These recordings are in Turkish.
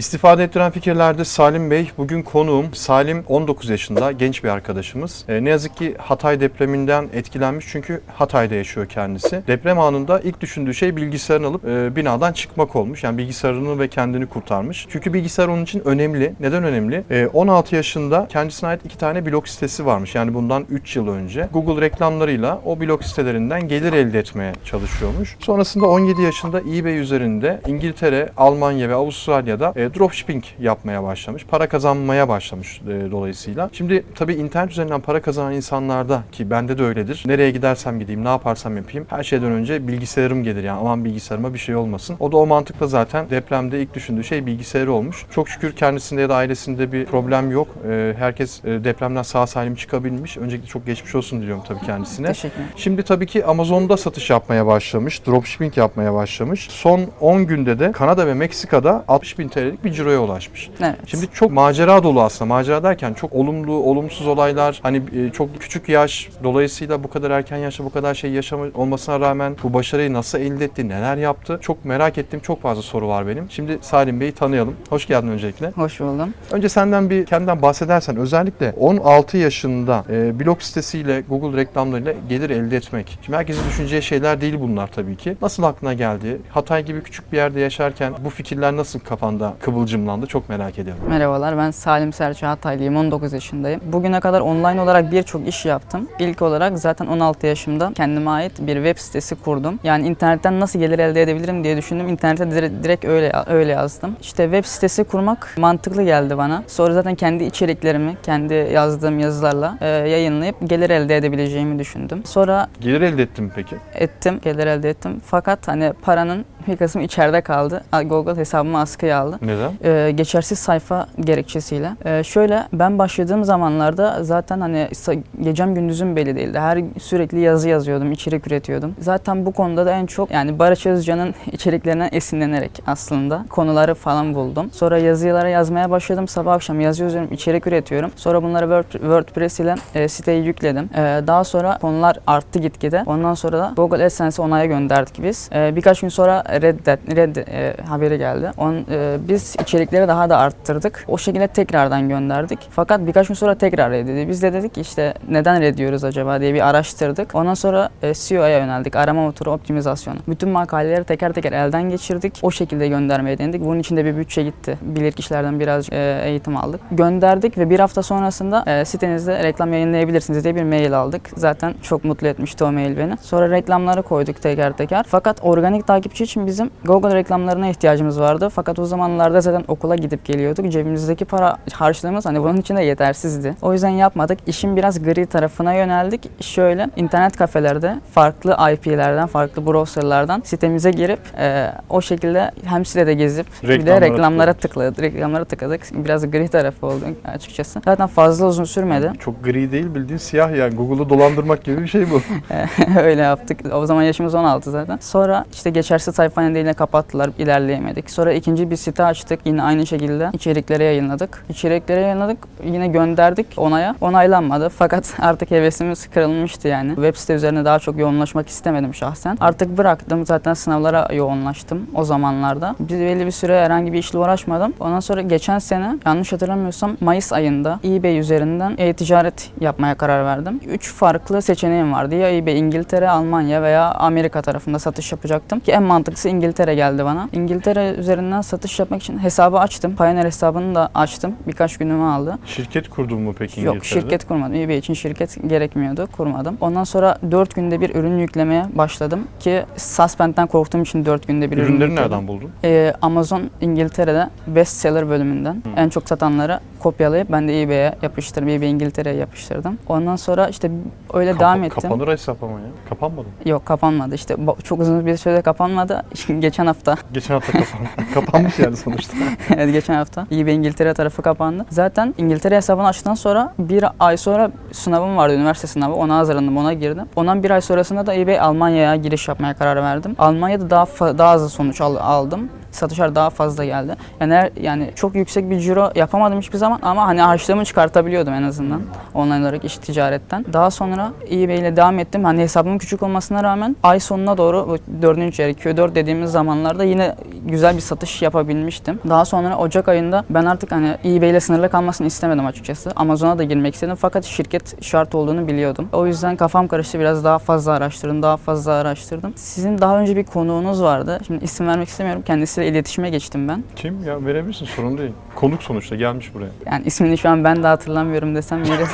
İstifade ettiren fikirlerde Salim Bey. Bugün konuğum Salim 19 yaşında genç bir arkadaşımız. E, ne yazık ki Hatay depreminden etkilenmiş çünkü Hatay'da yaşıyor kendisi. Deprem anında ilk düşündüğü şey bilgisayarını alıp e, binadan çıkmak olmuş. Yani bilgisayarını ve kendini kurtarmış. Çünkü bilgisayar onun için önemli. Neden önemli? E, 16 yaşında kendisine ait iki tane blog sitesi varmış. Yani bundan 3 yıl önce. Google reklamlarıyla o blog sitelerinden gelir elde etmeye çalışıyormuş. Sonrasında 17 yaşında eBay üzerinde İngiltere, Almanya ve Avustralya'da e, dropshipping yapmaya başlamış. Para kazanmaya başlamış e, dolayısıyla. Şimdi tabii internet üzerinden para kazanan insanlarda ki bende de öyledir. Nereye gidersem gideyim, ne yaparsam yapayım. Her şeyden önce bilgisayarım gelir yani aman bilgisayarıma bir şey olmasın. O da o mantıkla zaten depremde ilk düşündüğü şey bilgisayarı olmuş. Çok şükür kendisinde ya da ailesinde bir problem yok. E, herkes e, depremden sağ salim çıkabilmiş. Öncelikle çok geçmiş olsun diliyorum tabii kendisine. Teşekkürler. Şimdi tabii ki Amazon'da satış yapmaya başlamış. Dropshipping yapmaya başlamış. Son 10 günde de Kanada ve Meksika'da 60 bin TL'lik bir ciroya ulaşmış. Evet. Şimdi çok macera dolu aslında. Macera derken çok olumlu, olumsuz olaylar. Hani e, çok küçük yaş dolayısıyla bu kadar erken yaşta bu kadar şey yaşama olmasına rağmen bu başarıyı nasıl elde etti, neler yaptı? Çok merak ettiğim çok fazla soru var benim. Şimdi Salim Bey'i tanıyalım. Hoş geldin öncelikle. Hoş buldum. Önce senden bir kendinden bahsedersen özellikle 16 yaşında e, blog sitesiyle Google reklamlarıyla gelir elde etmek. Şimdi herkesin düşüneceği şeyler değil bunlar tabii ki. Nasıl aklına geldi? Hatay gibi küçük bir yerde yaşarken bu fikirler nasıl kafanda kıvılcımlandı? Çok merak ediyorum. Merhabalar ben Salim Selçuk Hataylıyım 19 yaşındayım. Bugüne kadar online olarak birçok iş yaptım. İlk olarak zaten 16 yaşımda kendime ait bir web sitesi kurdum. Yani internetten nasıl gelir elde edebilirim diye düşündüm. İnternete direkt, öyle öyle yazdım. İşte web sitesi kurmak mantıklı geldi bana. Sonra zaten kendi içeriklerimi kendi yazdığım yazılarla e, yayınlayıp gelir elde edebileceğimi düşündüm. Sonra Gelir elde ettin mi peki? ettim, gelir elde ettim. Fakat hani paranın kısmı içeride kaldı. Google hesabımı askıya aldı. Neden? Ee, geçersiz sayfa gerekçesiyle. Ee, şöyle ben başladığım zamanlarda zaten hani gecem gündüzüm belli değildi. Her sürekli yazı yazıyordum, içerik üretiyordum. Zaten bu konuda da en çok yani Barış Özcan'ın içeriklerinden esinlenerek aslında konuları falan buldum. Sonra yazılara yazmaya başladım. Sabah akşam yazı yazıyorum, içerik üretiyorum. Sonra bunları Word, WordPress ile e, siteyi yükledim. Ee, daha sonra konular arttı gitgide. Ondan sonra da Google AdSense'e onaya gönderdik biz. Ee, birkaç gün sonra reddet, red e, haberi geldi. On, e, biz içerikleri daha da arttırdık. O şekilde tekrardan gönderdik. Fakat birkaç gün sonra tekrar reddedi. Biz de dedik işte neden reddiyoruz acaba diye bir araştırdık. Ondan sonra e, SEO'ya yöneldik. Arama motoru optimizasyonu. Bütün makaleleri teker teker elden geçirdik. O şekilde göndermeye denedik. Bunun için de bir bütçe gitti. Bilirkişilerden biraz e, eğitim aldık. Gönderdik ve bir hafta sonrasında e, sitenizde reklam yayınlayabilirsiniz diye bir mail aldık. Zaten çok mutlu etmişti o mail beni. Sonra reklamları koyduk teker teker. Fakat organik takipçi için bizim Google reklamlarına ihtiyacımız vardı. Fakat o zamanlarda zaten okula gidip geliyorduk. Cebimizdeki para harçlığımız hani bunun için de yetersizdi. O yüzden yapmadık. İşin biraz gri tarafına yöneldik. Şöyle internet kafelerde farklı IP'lerden, farklı browserlardan sitemize girip e, o şekilde hem sitede gezip bir de Reklamlara reklamlara tıkladık. Reklamlara tıkladık. Biraz gri tarafı oldu açıkçası. Zaten fazla uzun sürmedi. Çok gri değil bildiğin siyah yani. Google'u dolandırmak gibi bir şey bu. Öyle yaptık. O zaman yaşımız 16 zaten. Sonra işte geçersiz sayfa nedeniyle kapattılar. ilerleyemedik. Sonra ikinci bir site açtık. Yine aynı şekilde içeriklere yayınladık. İçeriklere yayınladık. Yine gönderdik onaya. Onaylanmadı. Fakat artık hevesimiz kırılmıştı yani. Web site üzerine daha çok yoğunlaşmak istemedim şahsen. Artık bıraktım. Zaten sınavlara yoğunlaştım o zamanlarda. Bir belli bir süre herhangi bir işle uğraşmadım. Ondan sonra geçen sene yanlış hatırlamıyorsam Mayıs ayında eBay üzerinden e-ticaret yapmaya karar verdim. Üç farklı seçeneğim vardı. Ya eBay İngiltere, Almanya veya Amerika tarafında satış yapacaktım. Ki en mantıklısı İngiltere geldi bana. İngiltere üzerinden satış yapmak için hesabı açtım. Pioneer hesabını da açtım. Birkaç günümü aldı. Şirket kurdun mu peki Yok İngiltere'de? şirket kurmadım. eBay için şirket gerekmiyordu. Kurmadım. Ondan sonra 4 günde bir ürün yüklemeye başladım. Ki Suspend'den korktuğum için 4 günde bir ürün Ürünleri yükledim. nereden buldun? Ee, Amazon İngiltere'de bestseller bölümünden en çok satanları kopyalayıp ben de eBay'e yapıştırdım. eBay İngiltere'ye yapıştırdım. Ondan sonra işte öyle Kapa- devam ettim. Kapanır hesap ama ya. Kapanmadı mı? Yok kapanmadı işte Ba- çok uzun bir süre kapanmadı. Geçen hafta Geçen hafta kapandı. Kapanmış yani sonuçta. evet geçen hafta eBay İngiltere tarafı kapandı. Zaten İngiltere hesabını açtıktan sonra bir ay sonra sınavım vardı üniversite sınavı ona hazırlandım ona girdim. Ondan bir ay sonrasında da eBay Almanya'ya giriş yapmaya karar verdim. Almanya'da daha daha hızlı sonuç al- aldım. Satışlar daha fazla geldi. Yani eğer- yani çok yüksek bir ciro yapamadım hiçbir zaman ama hani harçlığımı çıkartabiliyordum en azından online olarak iş ticaretten. Daha sonra eBay ile devam ettim. Hani hesabımın küçük olmasına rağmen ay sonuna doğru bu dördüncü çeyrek Q4 dediğimiz zamanlarda yine güzel bir satış yapabilmiştim. Daha sonra Ocak ayında ben artık hani eBay ile sınırlı kalmasını istemedim açıkçası. Amazon'a da girmek istedim fakat şirket şart olduğunu biliyordum. O yüzden kafam karıştı biraz daha fazla araştırdım, daha fazla araştırdım. Sizin daha önce bir konuğunuz vardı. Şimdi isim vermek istemiyorum. Kendisiyle iletişime geçtim ben. Kim? Ya verebilirsin sorun değil. Konuk sonuçta gelmiş buraya. Yani ismini şu an ben de hatırlamıyorum desem yeri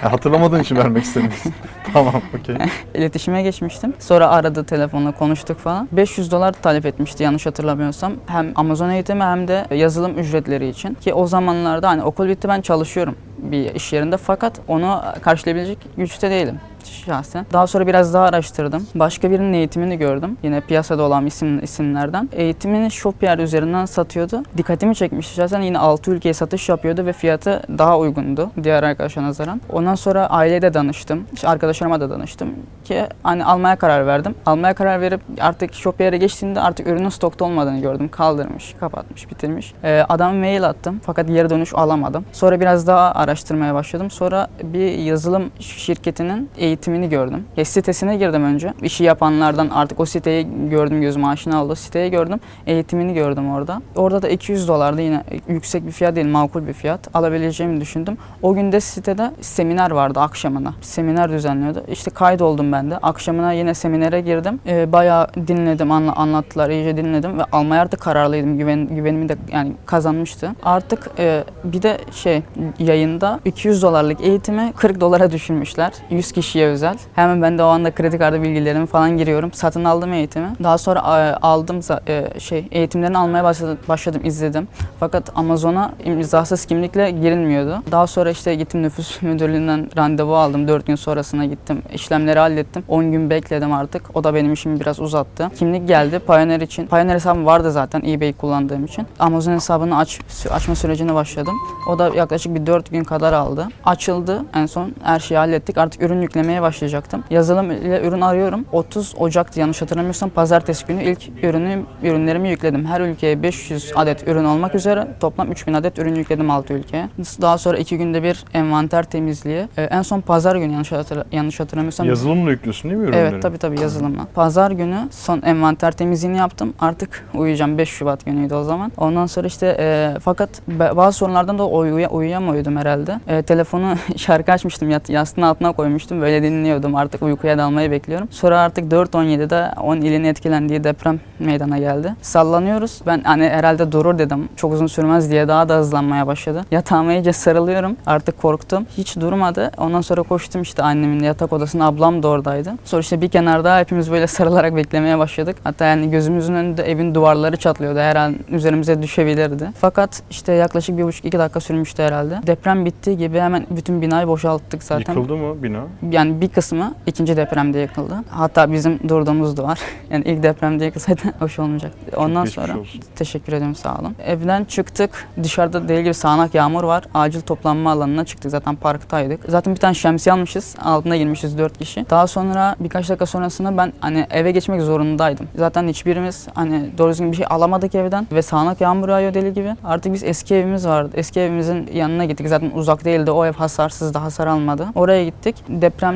hatırlamadığın için vermek istedim. tamam okey. iletişime geçmiştim. Sonra aradı telefonla konuştuk falan. 500 dolar talep etmişti yanlış hatırlamıyorsam. Hem Amazon eğitimi hem de yazılım ücretleri için. Ki o zamanlarda hani okul bitti ben çalışıyorum bir iş yerinde fakat onu karşılayabilecek güçte değilim şahsen. Daha sonra biraz daha araştırdım. Başka birinin eğitimini gördüm. Yine piyasada olan isim, isimlerden. Eğitimini Shopier üzerinden satıyordu. Dikkatimi çekmişti. Şahsen yine 6 ülkeye satış yapıyordu ve fiyatı daha uygundu diğer arkadaşa nazaran. Ondan sonra aileye de danıştım. İşte arkadaşlarıma da danıştım ki hani almaya karar verdim. Almaya karar verip artık Shopier'e geçtiğinde artık ürünün stokta olmadığını gördüm. Kaldırmış, kapatmış, bitirmiş. Ee, adama mail attım fakat geri dönüş alamadım. Sonra biraz daha araştırmaya başladım. Sonra bir yazılım şirketinin eğitimini gördüm. Ya sitesine girdim önce. İşi yapanlardan artık o siteyi gördüm gözüm aşina oldu. Siteyi gördüm. Eğitimini gördüm orada. Orada da 200 dolardı yine yüksek bir fiyat değil makul bir fiyat. Alabileceğimi düşündüm. O gün de sitede seminer vardı akşamına. Seminer düzenliyordu. İşte kaydoldum ben de. Akşamına yine seminere girdim. Ee, bayağı dinledim, anla, anlattılar, iyice dinledim ve almaya artık kararlıydım. Güven, güvenimi de yani kazanmıştı. Artık e, bir de şey yayında 200 dolarlık eğitimi 40 dolara düşürmüşler. 100 kişiye özel. Hemen ben de o anda kredi kartı bilgilerimi falan giriyorum. Satın aldım eğitimi. Daha sonra e, aldım e, şey eğitimlerini almaya başladım, başladım izledim. Fakat Amazon'a imzasız kimlikle girilmiyordu. Daha sonra işte gittim nüfus müdürlüğünden randevu aldım. 4 gün sonrasına gittim. İşlemleri hallettim. 10 gün bekledim artık. O da benim işimi biraz uzattı. Kimlik geldi Pioneer için. Pioneer hesabım vardı zaten eBay kullandığım için. Amazon hesabını aç, açma sürecine başladım. O da yaklaşık bir 4 gün kadar aldı. Açıldı. En son her şeyi hallettik. Artık ürün yüklemeye başlayacaktım. Yazılım ile ürün arıyorum. 30 Ocak'tı yanlış hatırlamıyorsam pazartesi günü ilk ürünü ürünlerimi yükledim. Her ülkeye 500 adet ürün olmak üzere toplam 3000 adet ürün yükledim 6 ülkeye. Daha sonra 2 günde bir envanter temizliği. Ee, en son pazar günü yanlış, hatırla- yanlış hatırlamıyorsam Yazılımla yüklüyorsun değil mi ürünleri? Evet tabii tabii yazılımla. Pazar günü son envanter temizliğini yaptım. Artık uyuyacağım. 5 Şubat günüydü o zaman. Ondan sonra işte e, fakat bazı sorunlardan da uyuya, uyuyamıyordum herhalde. E, telefonu şarkı açmıştım. Yastığın altına koymuştum. Böyle dinliyordum. Artık uykuya dalmayı bekliyorum. Sonra artık 4.17'de 10 ilin etkilendiği deprem meydana geldi. Sallanıyoruz. Ben hani herhalde durur dedim. Çok uzun sürmez diye daha da hızlanmaya başladı. Yatağıma iyice sarılıyorum. Artık korktum. Hiç durmadı. Ondan sonra koştum işte annemin yatak odasına. Ablam da oradaydı. Sonra işte bir kenarda hepimiz böyle sarılarak beklemeye başladık. Hatta yani gözümüzün önünde evin duvarları çatlıyordu. Her an üzerimize düşebilirdi. Fakat işte yaklaşık bir buçuk iki dakika sürmüştü herhalde. Deprem bittiği gibi hemen bütün binayı boşalttık zaten. Yıkıldı mı bina? Yani bir kısmı ikinci depremde yıkıldı. Hatta bizim durduğumuz duvar. Yani ilk depremde yıkılsaydı hoş olmayacak. Ondan sonra olsun. teşekkür ederim sağ olun. Evden çıktık. Dışarıda deli gibi sağanak yağmur var. Acil toplanma alanına çıktık. Zaten parktaydık. Zaten bir tane şemsiye almışız. Altına girmişiz dört kişi. Daha sonra birkaç dakika sonrasında ben hani eve geçmek zorundaydım. Zaten hiçbirimiz hani doğru düzgün bir şey alamadık evden ve sağanak yağmur yağıyor deli gibi. Artık biz eski evimiz vardı. Eski evimizin yanına gittik. Zaten uzak değildi. O ev hasarsızdı. Hasar almadı. Oraya gittik.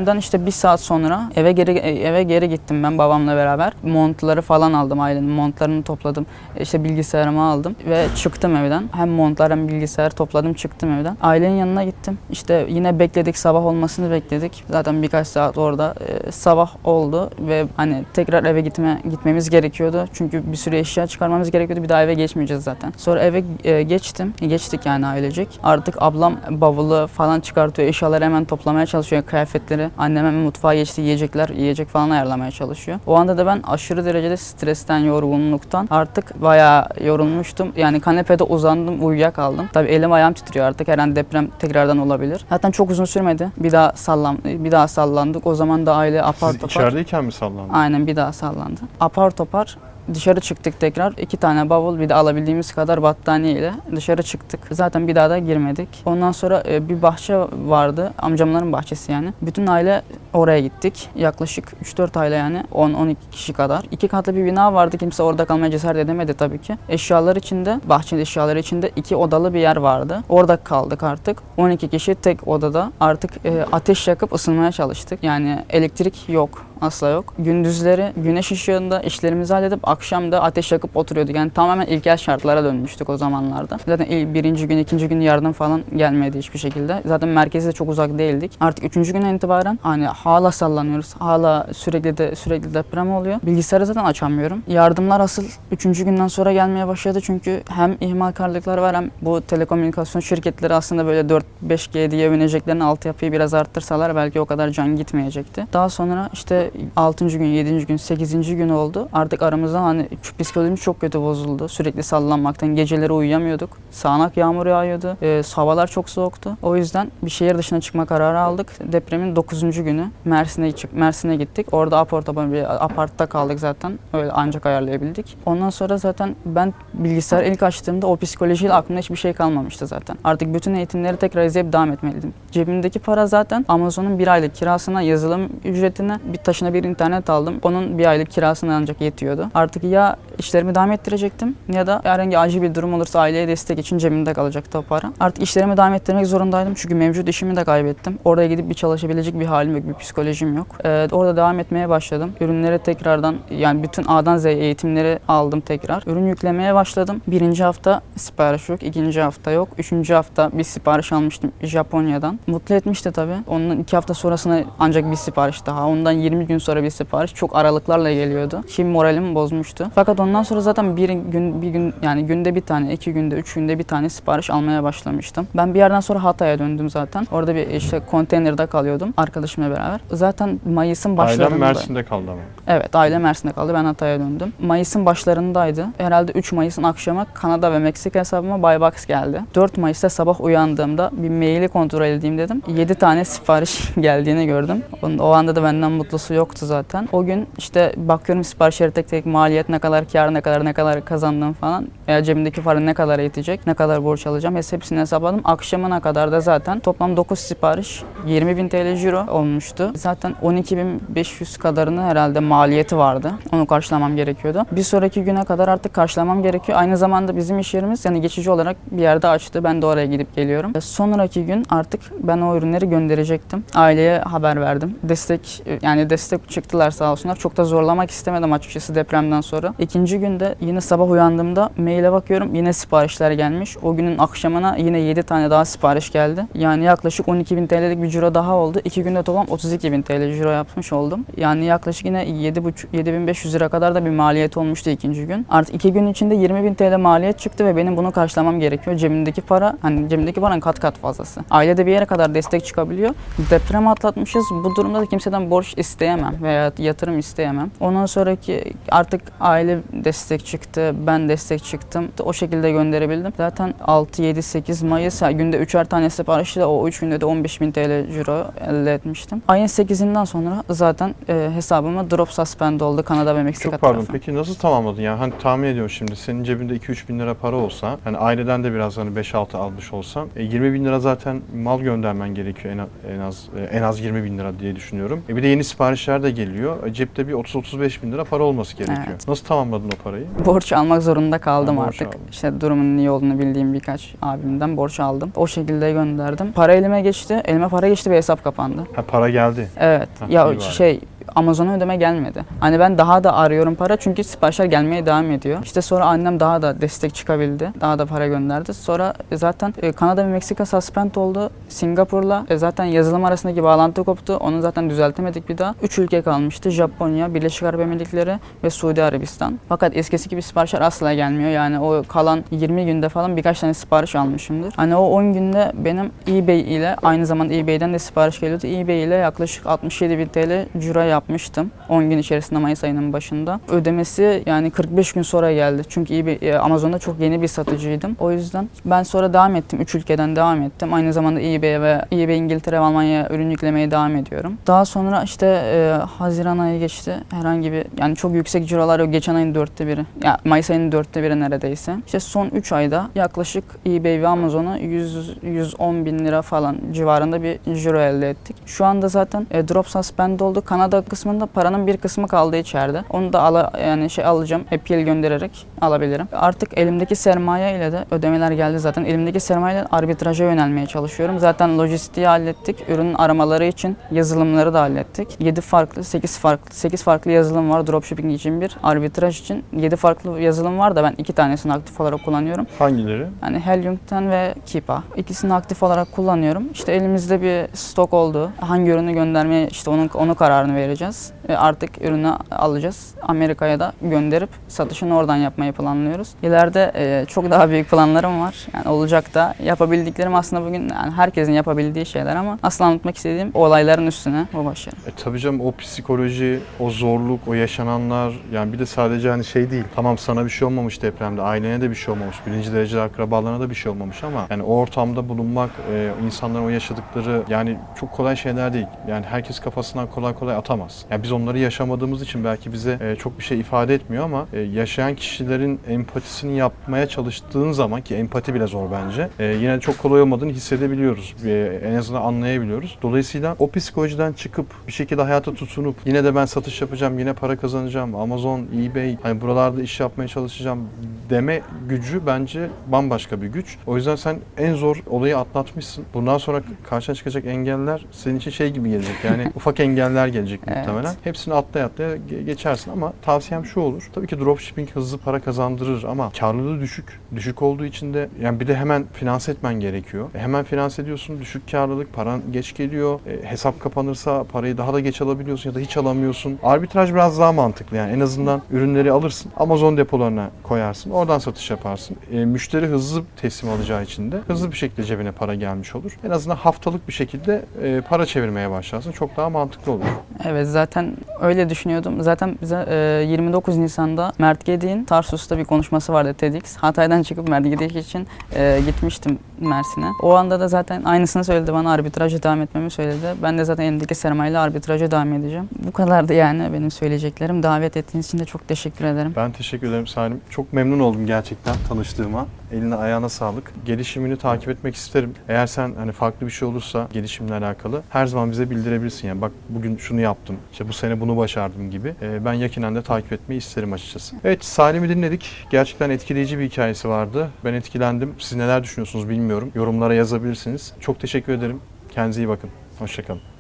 Depremden işte bir saat sonra eve geri eve geri gittim ben babamla beraber. Montları falan aldım ailenin. Montlarını topladım. İşte bilgisayarımı aldım ve çıktım evden. Hem montlar hem bilgisayar topladım çıktım evden. Ailenin yanına gittim. İşte yine bekledik sabah olmasını bekledik. Zaten birkaç saat orada e, sabah oldu ve hani tekrar eve gitme gitmemiz gerekiyordu. Çünkü bir sürü eşya çıkarmamız gerekiyordu. Bir daha eve geçmeyeceğiz zaten. Sonra eve e, geçtim. Geçtik yani ailecek. Artık ablam bavulu falan çıkartıyor. Eşyaları hemen toplamaya çalışıyor. Kıyafetleri. Annem hemen mutfağa geçti. Yiyecekler, yiyecek falan ayarlamaya çalışıyor. O anda da ben aşırı derecede stresten, yorgunluktan artık bayağı yorulmuştum. Yani kanepede uzandım, uyuyakaldım. Tabii elim ayağım titriyor artık. Her an deprem tekrardan olabilir. Zaten çok uzun sürmedi. Bir daha sallan, bir daha sallandık. O zaman da aile apar Siz topar. içerideyken mi sallandı? Aynen bir daha sallandı. Apar topar dışarı çıktık tekrar. iki tane bavul bir de alabildiğimiz kadar battaniye ile dışarı çıktık. Zaten bir daha da girmedik. Ondan sonra e, bir bahçe vardı. Amcamların bahçesi yani. Bütün aile oraya gittik. Yaklaşık 3-4 aile yani 10-12 kişi kadar. İki katlı bir bina vardı. Kimse orada kalmaya cesaret edemedi tabii ki. Eşyalar içinde, bahçeli eşyalar içinde iki odalı bir yer vardı. Orada kaldık artık. 12 kişi tek odada artık e, ateş yakıp ısınmaya çalıştık. Yani elektrik yok asla yok. Gündüzleri güneş ışığında işlerimizi halledip akşam da ateş yakıp oturuyorduk. Yani tamamen ilkel şartlara dönmüştük o zamanlarda. Zaten birinci gün, ikinci gün yardım falan gelmedi hiçbir şekilde. Zaten merkeze de çok uzak değildik. Artık üçüncü günden itibaren hani hala sallanıyoruz. Hala sürekli de sürekli deprem oluyor. Bilgisayarı zaten açamıyorum. Yardımlar asıl üçüncü günden sonra gelmeye başladı çünkü hem ihmalkarlıklar var hem bu telekomünikasyon şirketleri aslında böyle 4-5G diye övüneceklerini altyapıyı biraz arttırsalar belki o kadar can gitmeyecekti. Daha sonra işte 6. gün, 7. gün, 8. gün oldu. Artık aramızda hani psikolojimiz çok kötü bozuldu. Sürekli sallanmaktan geceleri uyuyamıyorduk. Sağanak yağmur yağıyordu. Ee, havalar çok soğuktu. O yüzden bir şehir dışına çıkma kararı aldık. Depremin 9. günü Mersin'e çık Mersin'e gittik. Orada aport bir apartta kaldık zaten. Öyle ancak ayarlayabildik. Ondan sonra zaten ben bilgisayar ilk açtığımda o psikolojiyle aklımda hiçbir şey kalmamıştı zaten. Artık bütün eğitimleri tekrar izleyip devam etmeliydim. Cebimdeki para zaten Amazon'un bir aylık kirasına, yazılım ücretine, bir taşına bir internet aldım. Onun bir aylık kirasına ancak yetiyordu. Artık ya işlerimi devam ettirecektim ya da herhangi acil bir durum olursa aileye destek için cebimde kalacaktı o para. Artık işlerimi devam ettirmek zorundaydım çünkü mevcut işimi de kaybettim. Oraya gidip bir çalışabilecek bir halim yok, bir psikolojim yok. Ee, orada devam etmeye başladım. Ürünleri tekrardan yani bütün A'dan Z'ye eğitimleri aldım tekrar. Ürün yüklemeye başladım. Birinci hafta sipariş yok, ikinci hafta yok. Üçüncü hafta bir sipariş almıştım Japonya'dan. Mutlu etmişti tabii. Onun iki hafta sonrasına ancak bir sipariş daha. Ondan 20 gün sonra bir sipariş. Çok aralıklarla geliyordu. Kim moralimi bozmuştu. Fakat ondan sonra zaten bir gün bir gün yani günde bir tane, iki günde, üç günde bir tane sipariş almaya başlamıştım. Ben bir yerden sonra Hatay'a döndüm zaten. Orada bir işte konteynerde kalıyordum arkadaşımla beraber. Zaten Mayıs'ın başlarında. Ailem Mersin'de kaldı ama. Evet aile Mersin'de kaldı. Ben Hatay'a döndüm. Mayıs'ın başlarındaydı. Herhalde 3 Mayıs'ın akşamı Kanada ve Meksika hesabıma Buybox geldi. 4 Mayıs'ta sabah uyandığımda bir maili kontrol edeyim dedim. 7 tane sipariş geldiğini gördüm. O, anda da benden mutlusu yoktu zaten. O gün işte bakıyorum siparişleri tek tek maliyet ne kadar kar ne kadar ne kadar kazandım falan. Veya cebimdeki para ne kadar yetecek, ne kadar borç alacağım. Hepsini hesapladım. Akşamına kadar da zaten toplam 9 sipariş 20 bin TL ciro olmuştu. Zaten 12.500 kadarını herhalde maliyeti vardı. Onu karşılamam gerekiyordu. Bir sonraki güne kadar artık karşılamam gerekiyor. Aynı zamanda bizim iş yerimiz yani geçici olarak bir yerde açtı. Ben de oraya gidip geliyorum. E, Sonraki gün artık ben o ürünleri gönderecektim. Aileye haber verdim. Destek yani destek çıktılar sağ olsunlar. Çok da zorlamak istemedim açıkçası depremden sonra. İkinci günde yine sabah uyandığımda maile bakıyorum. Yine siparişler gelmiş. O günün akşamına yine 7 tane daha sipariş geldi. Yani yaklaşık 12.000 TL'lik bir ciro daha oldu. İki günde toplam 32.000 TL ciro yapmış oldum. Yani yaklaşık yine 7.5 7500 lira kadar da bir maliyet olmuştu ikinci gün. Artık iki gün içinde 20.000 TL maliyet çıktı ve benim bunu karşılamam gerekiyor. Cebimdeki para hani cebimdeki paranın kat kat fazlası. Ailede bir yere kadar destek çıkabiliyor. Deprem atlatmışız. Bu durumda da kimseden borç isteyemem veya yatırım isteyemem. Ondan sonraki artık aile destek çıktı. Ben destek çıktım. O şekilde gönderebildim. Zaten 6, 7, 8 Mayıs günde 3'er tane siparişle o 3 günde de 15.000 TL ciro elde etmiştim. Ayın 8'inden sonra zaten e, hesabıma drop suspend oldu Kanada ve Meksika Çok pardon. tarafı. Peki nasıl tamamladın? Yani hani tahmin ediyorum şimdi senin cebinde 2-3 bin lira para olsa, hani aileden de biraz hani 5-6 almış olsan, e, 20 bin lira zaten mal göndermen gerekiyor en az en az, e, en az 20 bin lira diye düşünüyorum. E bir de yeni siparişler de geliyor. E, cepte bir 30-35 bin lira para olması gerekiyor. Evet. Nasıl tamamladın o parayı? Borç almak zorunda kaldım Ha, artık. aldın. İşte durumun iyi olduğunu bildiğim birkaç abimden borç aldım. O şekilde gönderdim. Para elime geçti. Elime para geçti ve hesap kapandı. Ha para geldi. Evet. Ha, ya iyi bari. Amazon'a ödeme gelmedi. Hani ben daha da arıyorum para çünkü siparişler gelmeye devam ediyor. İşte sonra annem daha da destek çıkabildi. Daha da para gönderdi. Sonra e, zaten e, Kanada ve Meksika suspend oldu. Singapur'la e, zaten yazılım arasındaki bağlantı koptu. Onu zaten düzeltemedik bir daha. Üç ülke kalmıştı. Japonya, Birleşik Arap Emirlikleri ve Suudi Arabistan. Fakat eskisi gibi siparişler asla gelmiyor. Yani o kalan 20 günde falan birkaç tane sipariş almışımdır. Hani o 10 günde benim eBay ile aynı zamanda eBay'den de sipariş geliyordu. eBay ile yaklaşık 67 bin TL ciro yaptım yapmıştım. 10 gün içerisinde Mayıs ayının başında. Ödemesi yani 45 gün sonra geldi. Çünkü eBay, e, Amazon'da çok yeni bir satıcıydım. O yüzden ben sonra devam ettim. 3 ülkeden devam ettim. Aynı zamanda eBay ve eBay İngiltere ve Almanya'ya ürün yüklemeye devam ediyorum. Daha sonra işte e, Haziran ayı geçti. Herhangi bir yani çok yüksek cirolar yok. Geçen ayın dörtte biri. Ya Mayıs ayının dörtte biri neredeyse. İşte son 3 ayda yaklaşık eBay ve Amazon'a 100 110 bin lira falan civarında bir ciro elde ettik. Şu anda zaten e, drop suspend oldu. Kanada kısmında paranın bir kısmı kaldı içeride. Onu da ala, yani şey alacağım. APL göndererek alabilirim. Artık elimdeki sermaye ile de ödemeler geldi zaten. Elimdeki sermaye ile arbitraja yönelmeye çalışıyorum. Zaten lojistiği hallettik. Ürün aramaları için yazılımları da hallettik. 7 farklı, 8 farklı, 8 farklı yazılım var dropshipping için bir, arbitraj için 7 farklı yazılım var da ben iki tanesini aktif olarak kullanıyorum. Hangileri? Yani Helium'ten ve Kipa. İkisini aktif olarak kullanıyorum. İşte elimizde bir stok oldu. Hangi ürünü göndermeye işte onun onu kararını vereceğiz. E artık ürünü alacağız. Amerika'ya da gönderip satışını oradan yapmayı planlıyoruz. İleride e, çok daha büyük planlarım var. Yani olacak da yapabildiklerim aslında bugün yani herkesin yapabildiği şeyler ama asla anlatmak istediğim olayların üstüne bu başarı. E tabii canım o psikoloji, o zorluk, o yaşananlar yani bir de sadece hani şey değil. Tamam sana bir şey olmamış depremde, ailene de bir şey olmamış, birinci derecede akrabalarına da bir şey olmamış ama yani o ortamda bulunmak, e, insanların o yaşadıkları yani çok kolay şeyler değil. Yani herkes kafasından kolay kolay atamaz. Yani biz onları yaşamadığımız için belki bize e, çok bir şey ifade etmiyor ama e, yaşayan kişilerin empatisini yapmaya çalıştığın zaman ki empati bile zor bence. e, yine çok kolay olmadığını hissedebiliyoruz. E, en azından anlayabiliyoruz. Dolayısıyla o psikolojiden çıkıp bir şekilde hayata tutunup yine de ben satış yapacağım, yine para kazanacağım. Amazon, eBay, hani buralarda iş yapmaya çalışacağım deme gücü bence bambaşka bir güç. O yüzden sen en zor olayı atlatmışsın. Bundan sonra karşına çıkacak engeller senin için şey gibi gelecek. Yani ufak engeller gelecek Evet. Hepsini atlaya atlaya ge- geçersin ama tavsiyem şu olur. Tabii ki dropshipping hızlı para kazandırır ama karlılığı düşük. Düşük olduğu için de yani bir de hemen finanse etmen gerekiyor. E, hemen finanse ediyorsun. Düşük karlılık, paran geç geliyor. E, hesap kapanırsa parayı daha da geç alabiliyorsun ya da hiç alamıyorsun. Arbitraj biraz daha mantıklı yani. En azından ürünleri alırsın. Amazon depolarına koyarsın. Oradan satış yaparsın. E, müşteri hızlı teslim alacağı için de hızlı bir şekilde cebine para gelmiş olur. En azından haftalık bir şekilde e, para çevirmeye başlarsın. Çok daha mantıklı olur. Evet zaten öyle düşünüyordum. Zaten bize e, 29 Nisan'da Mert Gedik'in Tarsus'ta bir konuşması vardı TEDx. Hatay'dan çıkıp Mert Gedik için e, gitmiştim Mersin'e. O anda da zaten aynısını söyledi bana arbitraja devam etmemi söyledi. Ben de zaten elimdeki sermayeyle arbitraja devam edeceğim. Bu kadardı yani benim söyleyeceklerim. Davet ettiğiniz için de çok teşekkür ederim. Ben teşekkür ederim Salim. Çok memnun oldum gerçekten tanıştığıma. Eline ayağına sağlık. Gelişimini takip etmek isterim. Eğer sen hani farklı bir şey olursa gelişimle alakalı her zaman bize bildirebilirsin. Yani bak bugün şunu yaptım, işte bu sene bunu başardım gibi. Ee, ben yakinen de takip etmeyi isterim açıkçası. Evet Salim'i dinledik. Gerçekten etkileyici bir hikayesi vardı. Ben etkilendim. Siz neler düşünüyorsunuz bilmiyorum. Yorumlara yazabilirsiniz. Çok teşekkür ederim. Kendinize iyi bakın. Hoşçakalın.